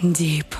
Deep.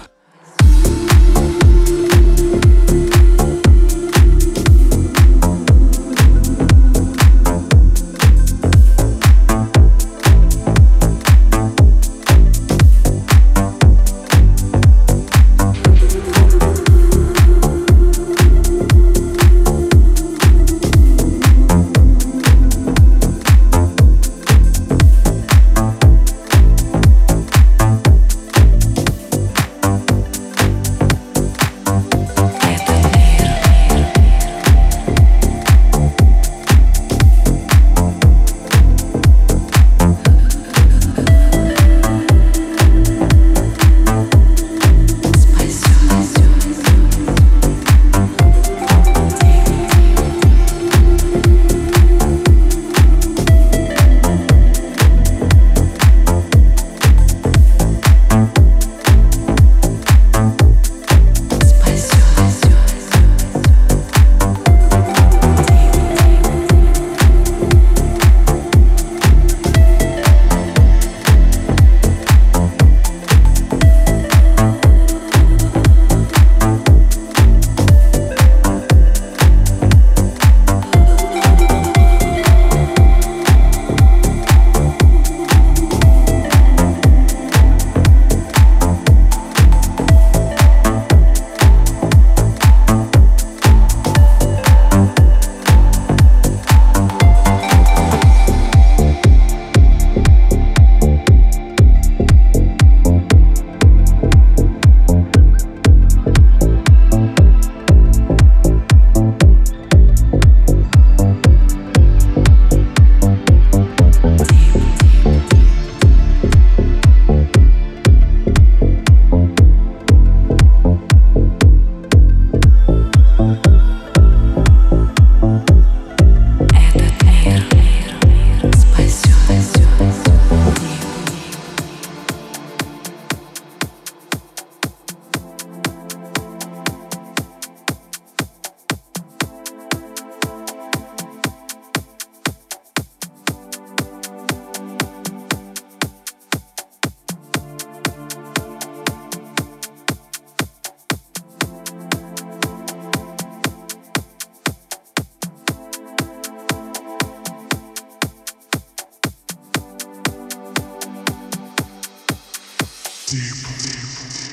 Deep.